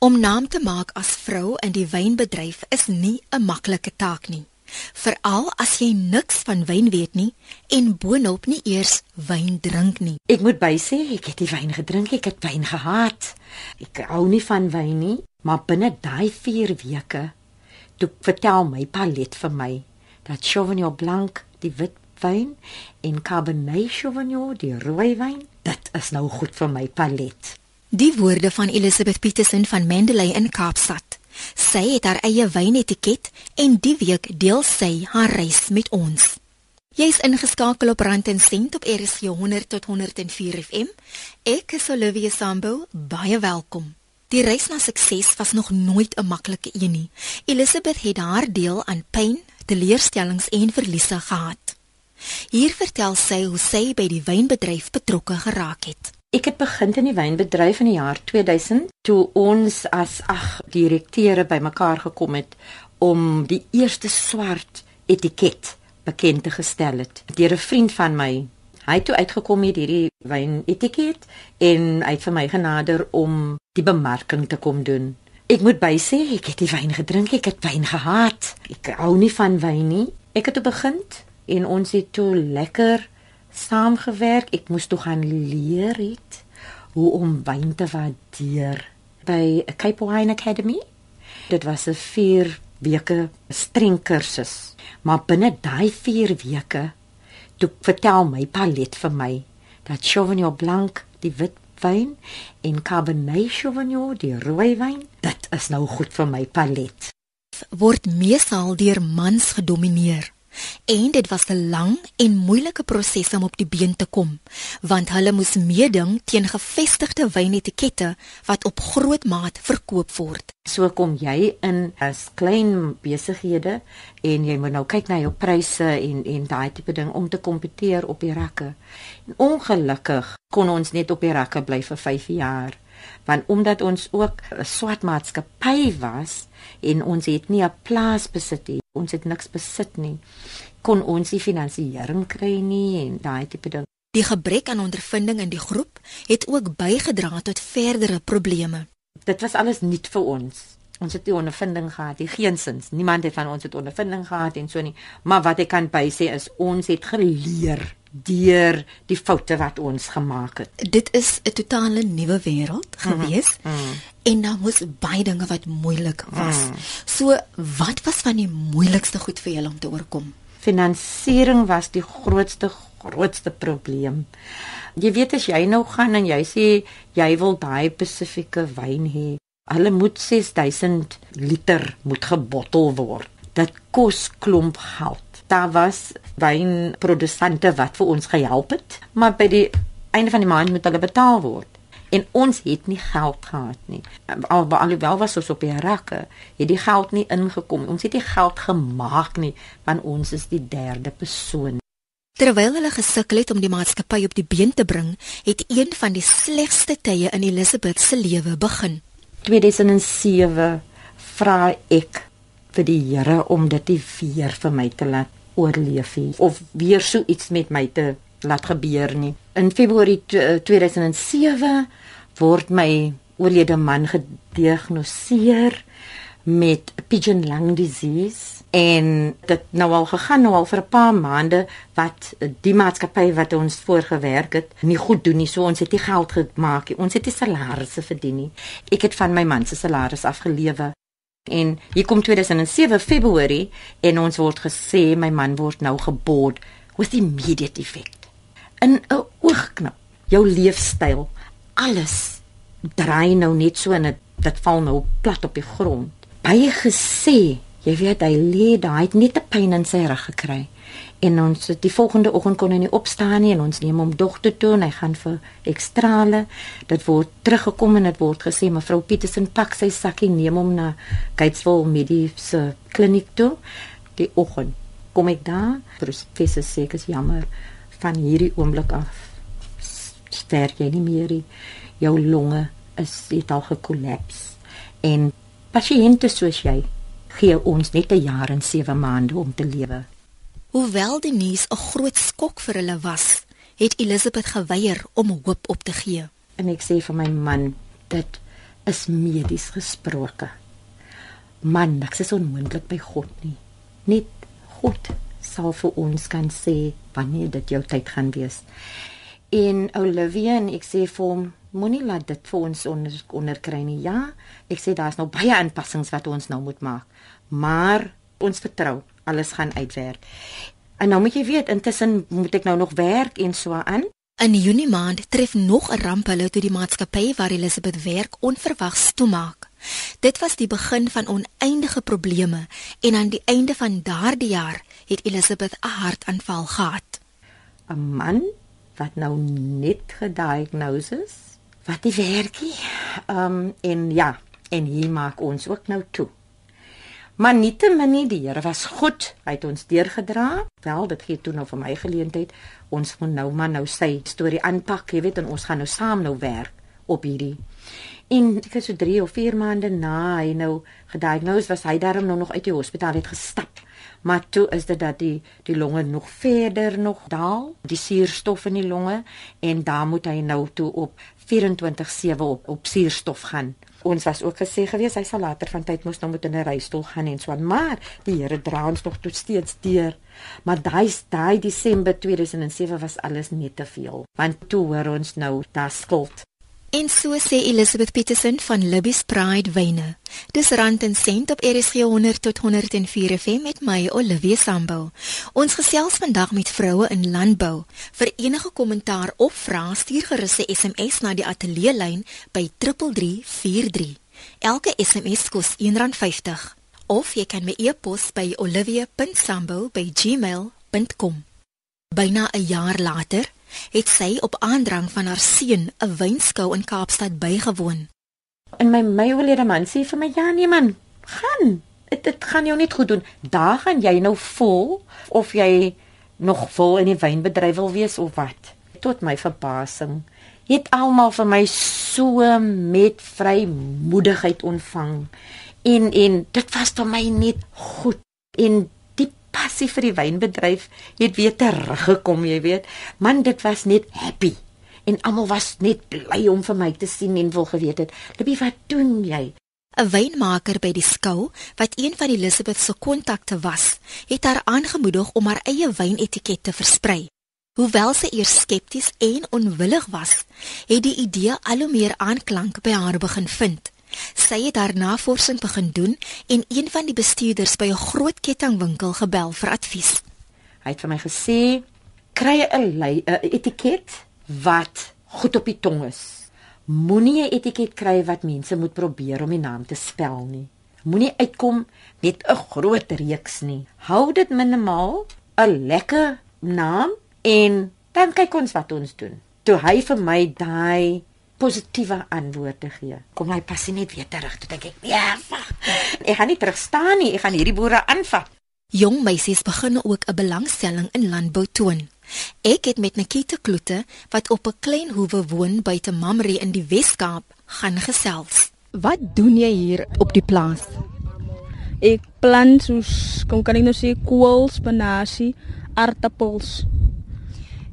Om naam te maak as vrou in die wynbedryf is nie 'n maklike taak nie. Veral as jy niks van wyn weet nie en boonop nie eers wyn drink nie. Ek moet bysê, ek het die wyn gedrink, ek het wyn gehaat. Ek hou nie van wyn nie, maar binne daai 4 weke toe vertel my palet vir my dat Sauvignon Blanc, die wit wyn en Cabernet Sauvignon, die rooi wyn, dit is nou goed vir my palet. Die woorde van Elizabeth Petersen van Mendeley in Kaapstad. Sy het haar eie wynetiket en die week deel sy haar reis met ons. Jy's ingeskakel op Rand en Sent op RSG 100 tot 104 FM. Ek is Olivia Sambo, baie welkom. Die reis na sukses was nog nooit 'n maklike een nie. Elizabeth het haar deel aan pyn, teleurstellings en verliese gehad. Hier vertel sy hoe sy by die wynbedryf betrokke geraak het. Ek het begin in die wynbedryf in die jaar 2000 toe ons as ag direkteure bymekaar gekom het om die eerste swart etiket bekend te gestel het. Deur 'n vriend van my, Hy het toe uitgekom met hierdie wyn etiket en hy het vir my genader om die bemarking te kom doen. Ek moet bysê ek het die wyn gedrink, ek het wyn gehaat. Ek hou nie van wyn nie. Ek het toe begin en ons het toe lekker saamgewerk. Ek moes toe gaan leer het hoe om wyn te waardeer by Cape Wine Academy. Dit was 'n 4 weke streng kursus. Maar binne daai 4 weke toe vertel my palet vir my dat Sauvignon Blanc, die wit wyn en Cabernet Sauvignon, die rooi wyn, dit is nou goed vir my palet. Word meesal deur mans gedomeineer. En dit was 'n lang en moeilike proses om op die been te kom, want hulle moes meeding teen gevestigde wynetikette wat op groot maat verkoop word. So kom jy in as klein besighede en jy moet nou kyk na jou pryse en en daai tipe ding om te kompeteer op die rakke. En ongelukkig kon ons net op die rakke bly vir 5 jaar want omdat ons ook 'n swart maatskappy was en ons het nie 'n plaas besit nie ons het niks besit nie kon ons nie finansiering kry nie en daai tipe ding. Die gebrek aan ondervinding in die groep het ook bygedra tot verdere probleme. Dit was alles nuut vir ons. Ons het nie ondervinding gehad nie geensins niemand het van ons het ondervinding gehad en so nie. Maar wat ek kan by sê is ons het geleer deur die foute wat ons gemaak het. Dit is 'n totale nuwe wêreld gewees mm -hmm. en daar was baie dinge wat moeilik was. Mm. So, wat was van die moeilikste goed vir julle om te oorkom? Finansiering was die grootste grootste probleem. Jy weet as jy nou gaan en jy sê jy wil daai spesifieke wyn hê, hulle moet 6000 liter moet gebottel word. Dit kos klomp geld daar was wynprodusente wat vir ons gehelp het, maar by die einde van die maand moet hulle betaal word. En ons het nie geld gehad nie. Al alhoewel was ons op die rakke, het die geld nie ingekom. Ons het nie geld gemaak nie, want ons is die derde persoon. Terwyl hulle gesukkel het om die maatskappy op die been te bring, het een van die slegste tye in Elizabeth se lewe begin. 2007 vra ek vir die Here om dit weer vir my te laat oorleef nie of weer so iets met my te laat gebeur nie. In Februarie 2007 eh, word my oorlede man gediagnoseer met pigeon lung disease en dit nou al gegaan nou al vir 'n paar maande wat die maatskappy wat ons voorgewerk het nie goed doen nie. So ons het nie geld gemaak nie. Ons het nie salarisse verdien nie. Ek het van my man se salaris afgelewe En hier kom 2007 Februarie en ons word gesê my man word nou geboord with immediate effect. In 'n oogknip, jou leefstyl, alles draai nou net so en dit dit val nou plat op die grond. Baie gesê, jy weet hy lê daai het net 'n pyn in sy rug gekry en ons die volgende oggend kon hy nie opstaan nie en ons neem hom dogter toe en hy gaan vir ekstrale. Dit word teruggekom en dit word gesê mevrou Petersen pak sy sakkie neem hom na Gatesville Mediese kliniek toe. Die oggend kom ek daar. Professor sê ek is jammer van hierdie oomblik af. Sterk jy nie meer nie? Jou longe is het al gekollaps. En pasiënte soos jy gee ons net 'n jaar en 7 maande om te lewe Hoewel die nuus 'n groot skok vir hulle was, het Elizabeth geweier om hoop op te gee. En ek sê vir my man, dit is medies gesproke. Man, niks is onmoontlik by God nie. Net God sal vir ons kan sê wanneer dit jou tyd gaan wees. En Olivia en ek sê vir hom moenie laat dit vir ons onder onderkry nie. Ja, ek sê daar's nou baie aanpassings wat ons nou moet maak. Maar ons vertrou alles gaan uitwerk. En nou moet jy weet, intussen moet ek nou nog werk en so aan. In Junie maand tref nog 'n ramp hulle toe die maatskappy waar Elisabeth werk onverwags toemaak. Dit was die begin van oneindige probleme en aan die einde van daardie jaar het Elisabeth 'n hartaanval gehad. 'n Man wat nou net gediagnoseer is, wat die werkie. Ehm um, en ja, en hier maak ons ook nou toe. Maar nietemin nie die Here was goed. Hy het ons deurgedra. Wel, dit gee toe nou vir my geleentheid. Ons moet nou maar nou sy storie aanpak, jy weet, en ons gaan nou saam nou werk op hierdie. En ek het so 3 of 4 maande na hy nou gediagnoseer was, hy daarom nou nog uit die hospitaal het gestap. Maar toe is dit dat die die longe nog verder nog daal, die suurstof in die longe en daar moet hy nou toe op 24/7 op op suurstof gaan ons was ook gesê gewees hy sal later van tyd moes nou met 'n reistool gaan en so aan maar die Here dra ons nog tot steeds deur. Maar daai daai Desember 2007 was alles net te veel want toe hoor ons nou daar skuld En so sê Elizabeth Petersen van Libby's Pride Wyne. Dis rand en sent op RSG 100 tot 104 FM met my Olivia Sambo. Ons gesels vandag met vroue in landbou. Vir enige kommentaar of vrae stuur gerus 'n SMS na die ateljee lyn by 3343. Elke SMS kos R1.50 of jy kan my e-pos by olivia.sambo@gmail.com. Byna 'n jaar later het sy op aandrang van haar seun 'n wynskou in Kaapstad bygewoon. En my my oulede man sê vir my ja nee man, gaan. Dit dit gaan jou net goed doen. Daar gaan jy nou vol of jy nog vol in die wynbedryf wil wees of wat. Tot my verbasing het almal vir my so met vrymoedigheid ontvang. En en dit was vir my net goed. En passie vir die wynbedryf het weer teruggekom, jy weet. Man, dit was net happy. En almal was net bly om vir my te sien en wil geweet het, "Libby, wat doen jy?" 'n Wynmaker by die skou, wat een van Elizabeth se kontakte was, het haar aangemoedig om haar eie wynetiket te versprei. Hoewel sy eers skepties en onwillig was, het die idee al hoe meer aanklank by haar begin vind. Sy het haar navorsing begin doen en een van die bestuurders by 'n groot kettingwinkel gebel vir advies. Hy het vir my gesê: "Kry 'n etiket wat goed op die tong is. Moenie 'n etiket kry wat mense moet probeer om die naam te spel nie. Moenie uitkom met 'n groot reeks nie. Hou dit minimaal, 'n lekker naam en dan kyk ons wat ons doen." Toe hy vir my daai positiewe antwoorde gee. Kom hy pas net weer terug. Toe dink ek, ja, ek gaan nie terug staan nie. Ek gaan hierdie boere aanvat. Jong meisies begin ook 'n belangstelling in landbou toon. Ek het met Nikita Kloete wat op 'n klein hoewe woon buite Mamre in die Wes-Kaap gaan gesels. Wat doen jy hier op die plaas? Ek plant soos kom kan ek nou sê kool, spinasie, aartappels.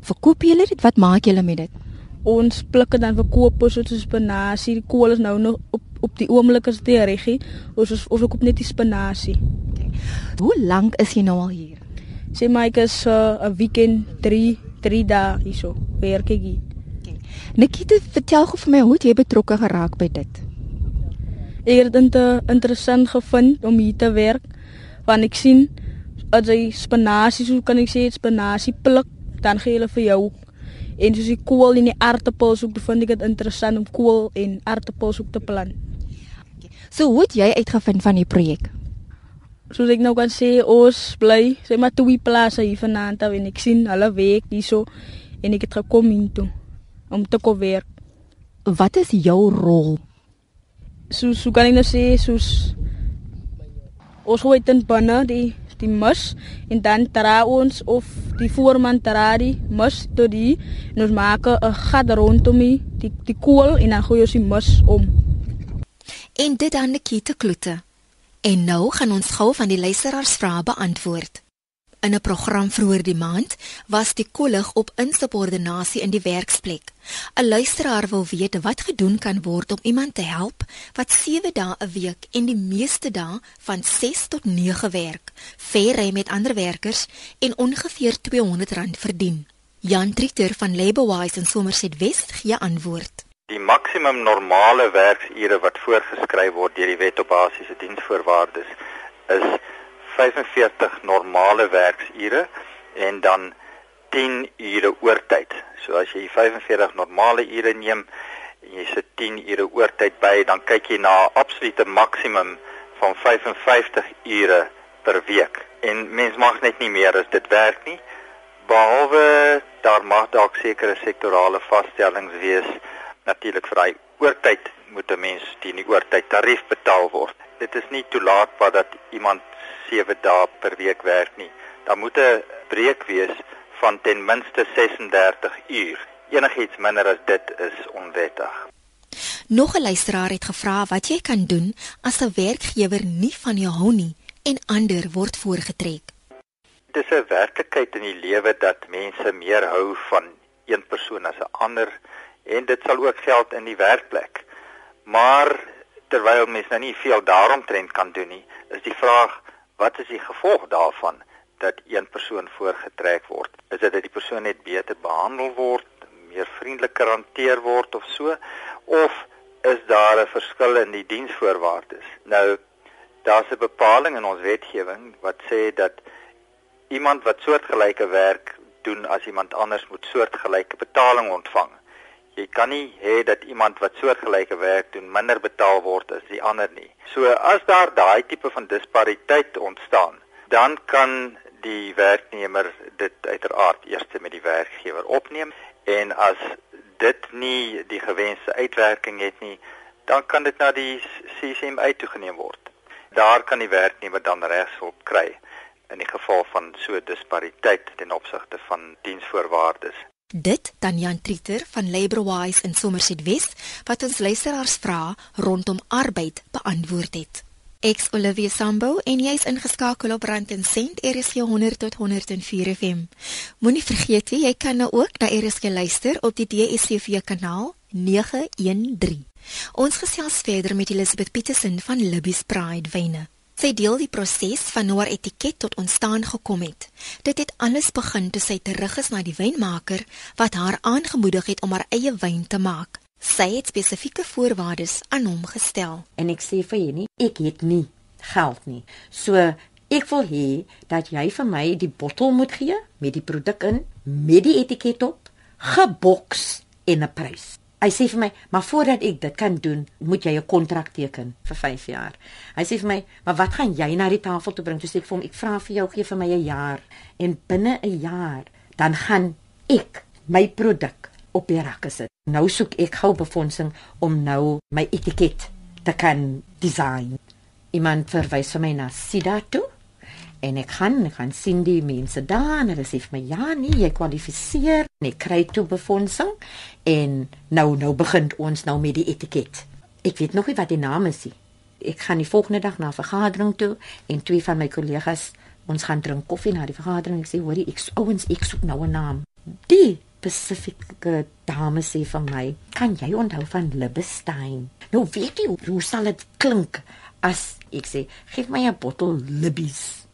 Verkoop jy dit? Wat maak jy met dit? Ons plikke dan verkoop ons soos spinasie. Die kool is nou nog op op die oomblik is dit reggie. Ons is of ek op net die spinasie. Okay. Hoe lank is jy nou al hier? Sê my ek is 'n uh, weekend 3 3 dae hierso. Werk ek hier. Okay. Nikita, vertel gou vir my hoe jy betrokke geraak by dit. Ek het dit interessant gevind om hier te werk want ek sien as jy spinasie, so kan ek sê spinasie pluk, dan gee hulle vir jou En soos die kool en die aartappels ook bevind ek dit interessant om kool en aartappels ook te plant. So hoe het jy uitgevind van die projek? Soos ek nou kan sê, ons bly, sê maar twee plase hier vanaand en ek sien hulle werk hierso en ek het gekom hier toe om te kom werk. Wat is jou rol? Soos so kan ek nou sê, soos ons hoor dit binne die die mus en dan dra ons of die voorman dra die mus tot die en ons maak 'n gat rondom die die, die kool en dan gooi ons die mus om. En dit dan die kiete kloete. En nou gaan ons gou van die luisteraars vrae beantwoord. In 'n program vroeër die maand was die kollig op insubordinasie in die werksplek. 'n Luisteraar wil weet wat gedoen kan word om iemand te help wat 7 dae 'n week en die meeste dae van 6 tot 9 werk, verry met ander werkers en ongeveer R200 verdien. Jan Trieter van Labourwise in Somerset West gee antwoord. Die maksimum normale werksure wat voorgeskryf word deur die Wet op Basiese Diensvoorwaardes is 45 normale werksure en dan 10 ure oortyd. So as jy 45 normale ure neem en jy sit 10 ure oortyd by, dan kyk jy na 'n absolute maksimum van 55 ure per week. En mens mag net nie meer as dit werk nie. Behalwe daar mag dalk sekere sektorale vaststellings wees natuurlik vir daai oortyd moet 'n mens teen die oortyd tarief betaal word. Dit is nie toelaatbaar dat iemand 7 dae per week werk nie. Daar moet 'n breek wees van ten minste 36 uur. Enigiets minder as dit is onwettig. Nog 'n luisteraar het gevra wat jy kan doen as 'n werkgewer nie van jou hou nie en ander word voorgetrek. Dit is 'n werklikheid in die lewe dat mense meer hou van een persoon as 'n ander en dit sal ook geld in die werkplek. Maar terwyl mense nou nie veel daaromtrent kan doen nie, is die vraag wat is die gevolg daarvan dat een persoon voorgetrek word? Is dit dat die persoon net beter behandel word, meer vriendeliker hanteer word of so of is daar 'n verskil in die diensvoorwaardes? Nou daar's 'n bepaling in ons wetgewing wat sê dat iemand wat soortgelyke werk doen as iemand anders moet soortgelyke betaling ontvang. Jy kan nie hê dat iemand wat soortgelyke werk doen minder betaal word as die ander nie. So as daar daai tipe van dispariteit ontstaan, dan kan die werknemer dit uiteraard eers met die werkgewer opneem en as dit nie die gewenste uitwerking het nie, dan kan dit na die CCMA toegeneem word. Daar kan die werknemer dan regshulp kry in die geval van so dispariteit ten opsigte van diensvoorwaardes. Dit dan Jan Trieter van Labourwise in Somerset West wat ons luisteraars vra rondom arbeid beantwoord het. Ex Olivia Sambo en jy's ingeskakel op Rand en Sent RSG 100 tot 104 FM. Moenie vergeet jy kan nou ook na RSG luister op die DStv kanaal 913. Ons gesels verder met Elizabeth Petersen van Libby's Pride Wyne. Sy deel die proses van hoe haar etiket tot ontstaan gekom het. Dit het alles begin toe sy terug is na die wynmaker wat haar aangemoedig het om haar eie wyn te maak. Sy het spesifieke voorwaardes aan hom gestel. En ek sê vir nie, ek het nie geld nie. So ek wil hê dat jy vir my die bottel moet gee met die produk in, met die etiket op, geboks en 'n prys. Hy sê vir my, "Maar voordat ek dit kan doen, moet jy 'n kontrak teken vir 5 jaar." Hy sê vir my, "Maar wat gaan jy na die tafel toe bring?" So sê ek vir hom, "Ek vra vir jou gee vir my 'n jaar en binne 'n jaar dan gaan ek my produk op die rakke sit. Nou soek ek gou befondsing om nou my etiket te kan design." Iemand verwys vir my na Sida toe en ek gaan ek gaan sien die mense daar en hulle sê vir my ja nee jy kwalifiseer en ek kry toe befondsing en nou nou begin ons nou met die etiket. Ek weet nog nie wat die naam is nie. Ek gaan die volgende dag na 'n vergadering toe en twee van my kollegas ons gaan drink koffie na die vergadering. Ek sê hoorie ek ouens ek soek nou 'n naam. Die spesifieke dame sê vir my kan jy onthou van Libestein nou weet jy hoe sal dit klink as ek sê gee my 'n bottel Libbies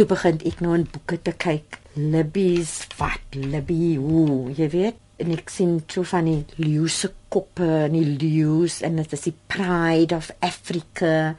toe begin ek nou in boeke te kyk. Libby's wat Libby, ooh, jy weet, en ek sien toe van die leuse koppe en die leus en dit is die pride of Africa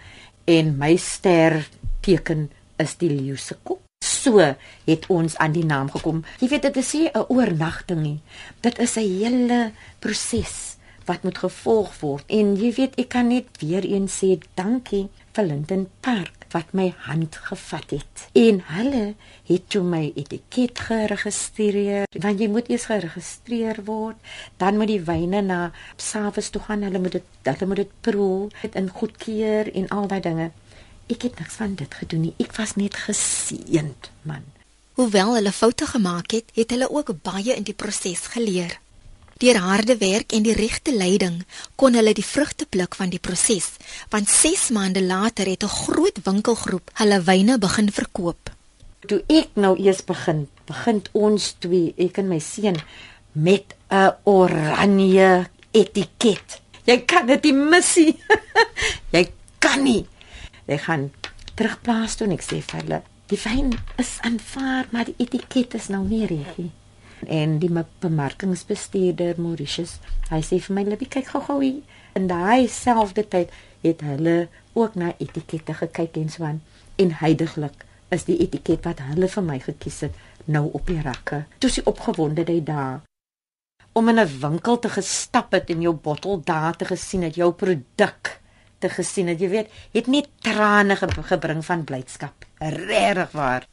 en my ster teken is die leuse kop. So het ons aan die naam gekom. Jy weet dit is nie 'n oornagting nie. Dit is 'n hele proses wat moet gevolg word. En jy weet ek kan net weer eens sê dankie vir Linden Park wat my hand gevat het. En hulle het toe my etiket geregistreer. Want jy moet eers geregistreer word, dan moet die wyne na Savas toe gaan. Hulle moet dit hulle moet dit proe, dit in goedkeur en al daai dinge. Ek het niks van dit gedoen nie. Ek was net geseënd, man. Hoewel hulle foute gemaak het, het hulle ook baie in die proses geleer. Deur harde werk en die regte leiding kon hulle die vrugte pluk van die proses, want 6 maande later het 'n groot winkelgroep hulle wyne begin verkoop. Toe ek nou eers begin, begin ons twee, ek en my seun met 'n oranje etiket. Jy kan dit nie mis nie. jy kan nie. Ek gaan terugplaas toe en ek sê vir hulle, die wyn is aanvaar, maar die etiket is nou nie reg nie. En die bemarkingsbestuurder Mauritius, hy sê vir my, "Libby, kyk gou-gou hier." In daai selfde tyd het hulle ook na etikette gekyk en so aan. En heidaglik is die etiket wat hulle vir my gekies het nou op die rakke. Toe sy opgewonde het daar om in 'n winkel te gestap het en jou bottel daar te gesien het, jou produk te gesien het, jy weet, het net trane gebring van blydskap. Regtig waar.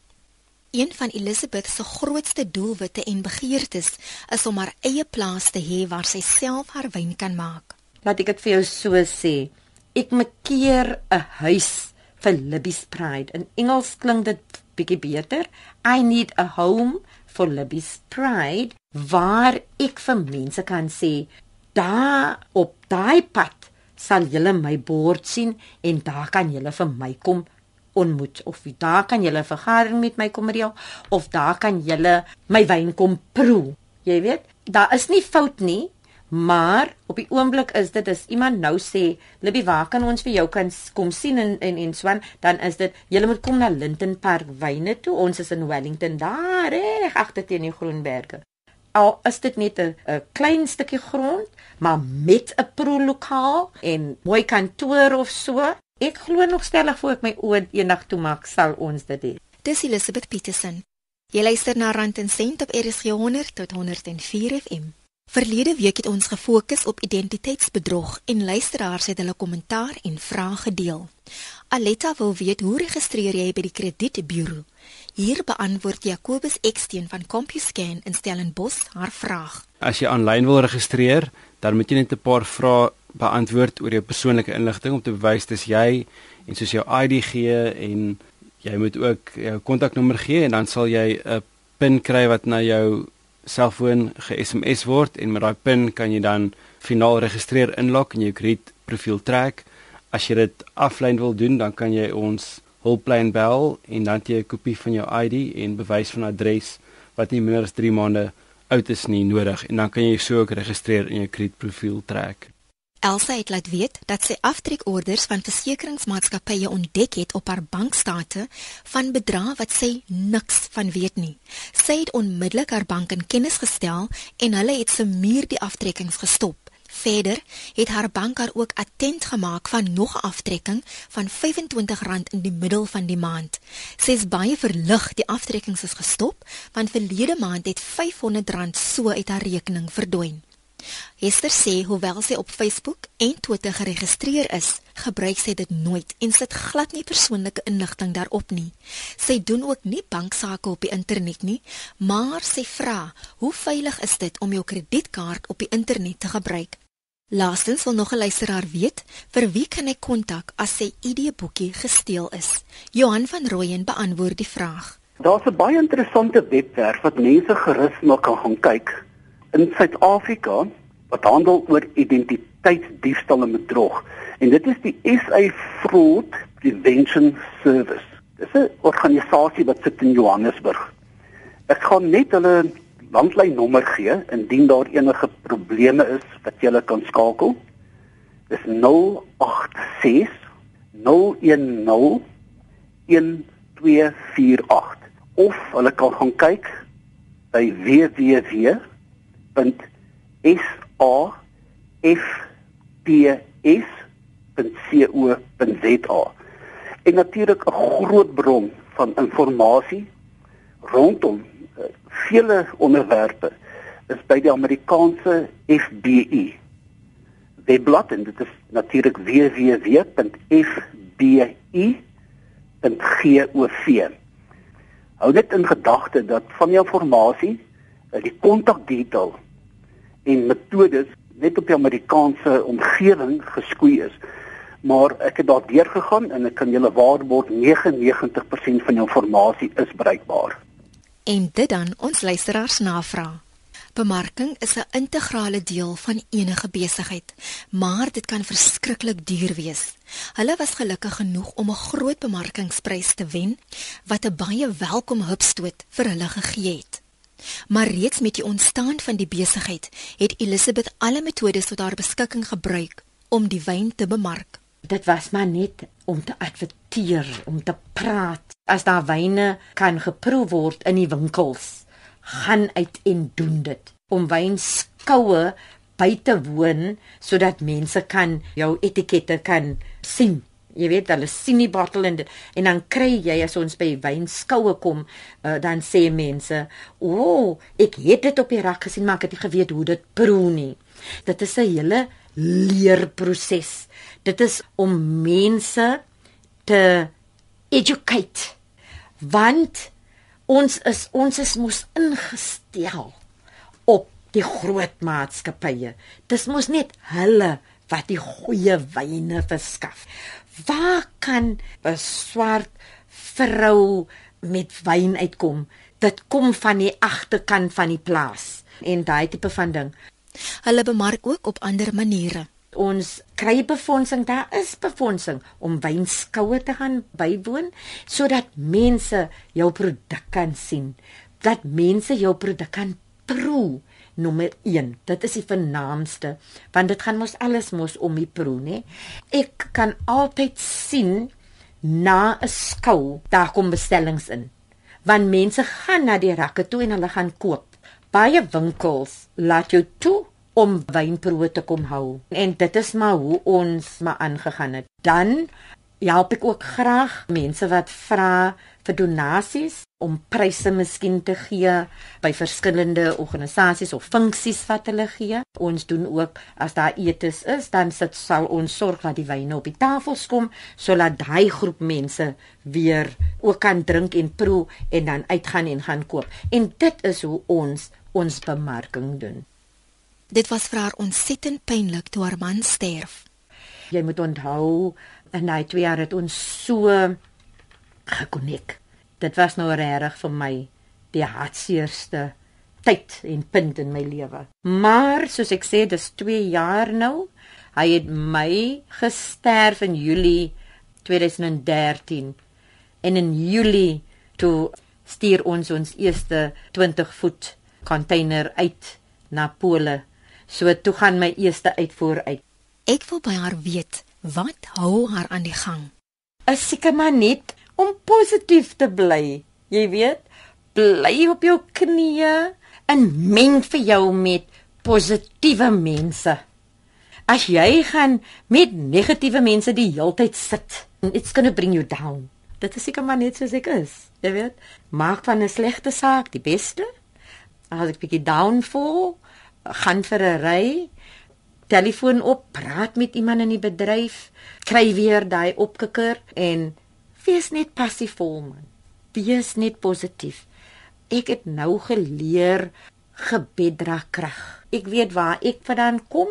Een van Elizabeth se grootste doelwitte en begeertes is om haar eie plaas te hê waar sy self haar wyn kan maak. Laat ek dit vir jou so sê. Ek makeer 'n huis vir Libby's Pride. In Engels klink dit bietjie beter. I need a home for Libby's Pride waar ek vir mense kan sê daar op daai pad sal julle my bord sien en daar kan julle vir my kom ontmoet of daar kan julle vergadering met my kom reël of daar kan julle my wyn kom proe. Jy weet, daar is nie fout nie, maar op die oomblik is dit as iemand nou sê, "Libby, waar kan ons vir jou kan kom sien en en en swan?" dan is dit, "Julle moet kom na Linton Park Wyne toe. Ons is in Wellington daar, reg agter teen die Groenberge." al is dit net 'n 'n klein stukkie grond, maar met 'n prolokaal en mooi kantoor of so. Ek glo nog stellig voor ek my oë eendag toe maak, sal ons dit hê. Dis Elizabeth Petersen. Jy luister na Rand en Sent op RSG 100 tot 104 FM. Verlede week het ons gefokus op identiteitsbedrog en luisteraars het hulle kommentaar en vrae gedeel. Aletta wil weet hoe registreer jy by die kredietburo? Hier beantwoord Jacobus Eksteen van CompuScan in Stellenbosch haar vraag. As jy aanlyn wil registreer, dan moet jy net 'n paar vrae beantwoord oor jou persoonlike inligting om te bewys dis jy en soos jou ID gee en jy moet ook jou kontaknommer gee en dan sal jy 'n PIN kry wat na jou selfoon ge-SMS word en met daai PIN kan jy dan finaal registreer inlog en jou kredietprofiel trek. As jy dit aflyn wil doen, dan kan jy ons hulplyn bel en dan jy 'n kopie van jou ID en bewys van adres wat nie minder as 3 maande oud is nie nodig en dan kan jy so ook registreer in jou kredietprofiel trek. Elsa het laat weet dat sy aftrekorders van versekeringsmaatskappye ontdek het op haar bankstate van bedrae wat sy niks van weet nie. Sy het onmiddellik haar bank in kennis gestel en hulle het se muur die aftrekkings gestop. Verder het haar bank haar ook attent gemaak van nog 'n aftrekking van R25 in die middel van die maand. Sy is baie verlig die aftrekkings is gestop want verlede maand het R500 so uit haar rekening verdwyn. Hester sê hoewel sy op Facebook en Twitter geregistreer is, gebruik sy dit nooit en sit glad nie persoonlike inligting daarop nie. Sy doen ook nie banksaake op die internet nie, maar sy vra, "Hoe veilig is dit om jou kredietkaart op die internet te gebruik?" Laastens wil nog 'n luisteraar weet, vir wie kan hy kontak as sy ID-boekie gesteel is? Johan van Rooyen beantwoord die vraag. Daar's 'n baie interessante webwerf wat mense gerus maar kan gaan kyk in Suid-Afrika wat handel oor identiteitsdiefstal en bedrog. En dit is die SA Fraud Prevention Service. Dis 'n organisasie wat sit in Johannesburg. Ek gaan net hulle landlynnommer gee indien daar enige probleme is wat jy kan skakel. Dis 086 010 1248 of hulle kan gaan kyk by www www.safps.co.za. En natuurlik 'n groot bron van inligting rondom uh, vele onderwerpe is by die Amerikaanse FBI webblad en dit is natuurlik www.fbi.gov. Hou net in gedagte dat van die inligting uh, die kontakdetail en metodes net op die Amerikaanse omgewing geskoei is. Maar ek het daar deur gegaan en ek kan julle waarborg 99% van die inligting is bruikbaar. En dit dan ons luisteraars navraag. Bemarking is 'n integrale deel van enige besigheid, maar dit kan verskriklik duur wees. Hulle was gelukkig genoeg om 'n groot bemarkingsprys te wen wat 'n baie welkom hupstoot vir hulle gegee het. Maar reeds met die ontstaan van die besigheid het Elizabeth alle metodes tot haar beskikking gebruik om die wyn te bemark. Dit was maar net om te adverteer, om te praat. As daar wyne kan geproe word in die winkels, gaan uit en doen dit om wynskoue by te woon sodat mense kan jou etikette kan sien. Jy weet hulle sien die bottel en en dan kry jy as ons by wynskoue kom, uh, dan sê mense, "O, oh, ek het dit op die rak gesien, maar ek het nie geweet hoe dit proe nie." Dit is 'n hele leerproses. Dit is om mense te educate. Want ons is ons is mos ingestel op die groot maatskappye. Dis mos net hulle wat die goeie wyne verskaf. Waar kan 'n swart vrou met wyn uitkom? Dit kom van die agterkant van die plaas en daai tipe van ding. Hulle bemark ook op ander maniere ons kry befondsing, daar is befondsing om wynskoue te gaan bywoon sodat mense jou produk kan sien, dat mense jou produk kan proe. Nommer 1, dit is die vernaamste, want dit gaan mos alles mos om die proe, né? Ek kan altyd sien na 'n skou, daar kom bestellings in. Want mense gaan na die rakke toe en hulle gaan koop. Baie winkels laat jou toe om wynproe te kom hou. En dit is maar hoe ons maar aangegaan het. Dan help ek ook graag mense wat vra vir donasies om pryse miskien te gee by verskillende organisasies of funksies wat hulle gee. Ons doen ook as daar etes is, dan sit sal ons sorg dat die wyne op die tafels kom sodat daai groep mense weer ook kan drink en proe en dan uitgaan en gaan koop. En dit is hoe ons ons bemarking doen. Dit was vir haar ontsettend pynlik toe haar man sterf. Jy moet onthou, in daai 2 jaar het ons so gekonnek. Dit was nou regtig vir my die hartseerste tyd en punt in my lewe. Maar soos ek sê, dis 2 jaar nou. Hy het my gesterf in Julie 2013 en in Julie toe stuur ons ons eerste 20 voet container uit na Pole So toe gaan my eerste uitvoer uit. Ek wil by haar weet, wat hou haar aan die gang? Is seker maar net om positief te bly. Jy weet, bly op jou knieë en meng vir jou met positiewe mense. As jy gaan met negatiewe mense die heeltyd sit, it's going to bring you down. Dit is seker maar net soos ek is. Jy weet, maak van 'n slegte saak die beste. As ek bietjie down voel, gaan vir 'n ry, telefoon op, praat met iemand in die bedryf, kry weer daai opkikker en wees net passiefvol man. Wees net positief. Ek het nou geleer gebed dra krag. Ek weet waar ek vandaan kom.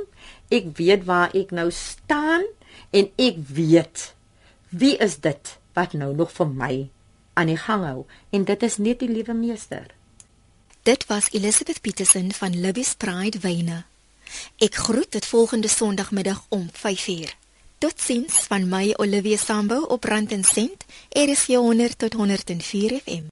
Ek weet waar ek nou staan en ek weet wie is dit wat nou nog vir my aan die gang hou en dit is net die liewe meester. Dit was Elizabeth Petersen van Libby's Pride Wyne. Ek groet dit volgende Sondagmiddag om 5uur. Totsiens van my Olivia Sambo op Rand en Sent. Is 100 tot 104 FM.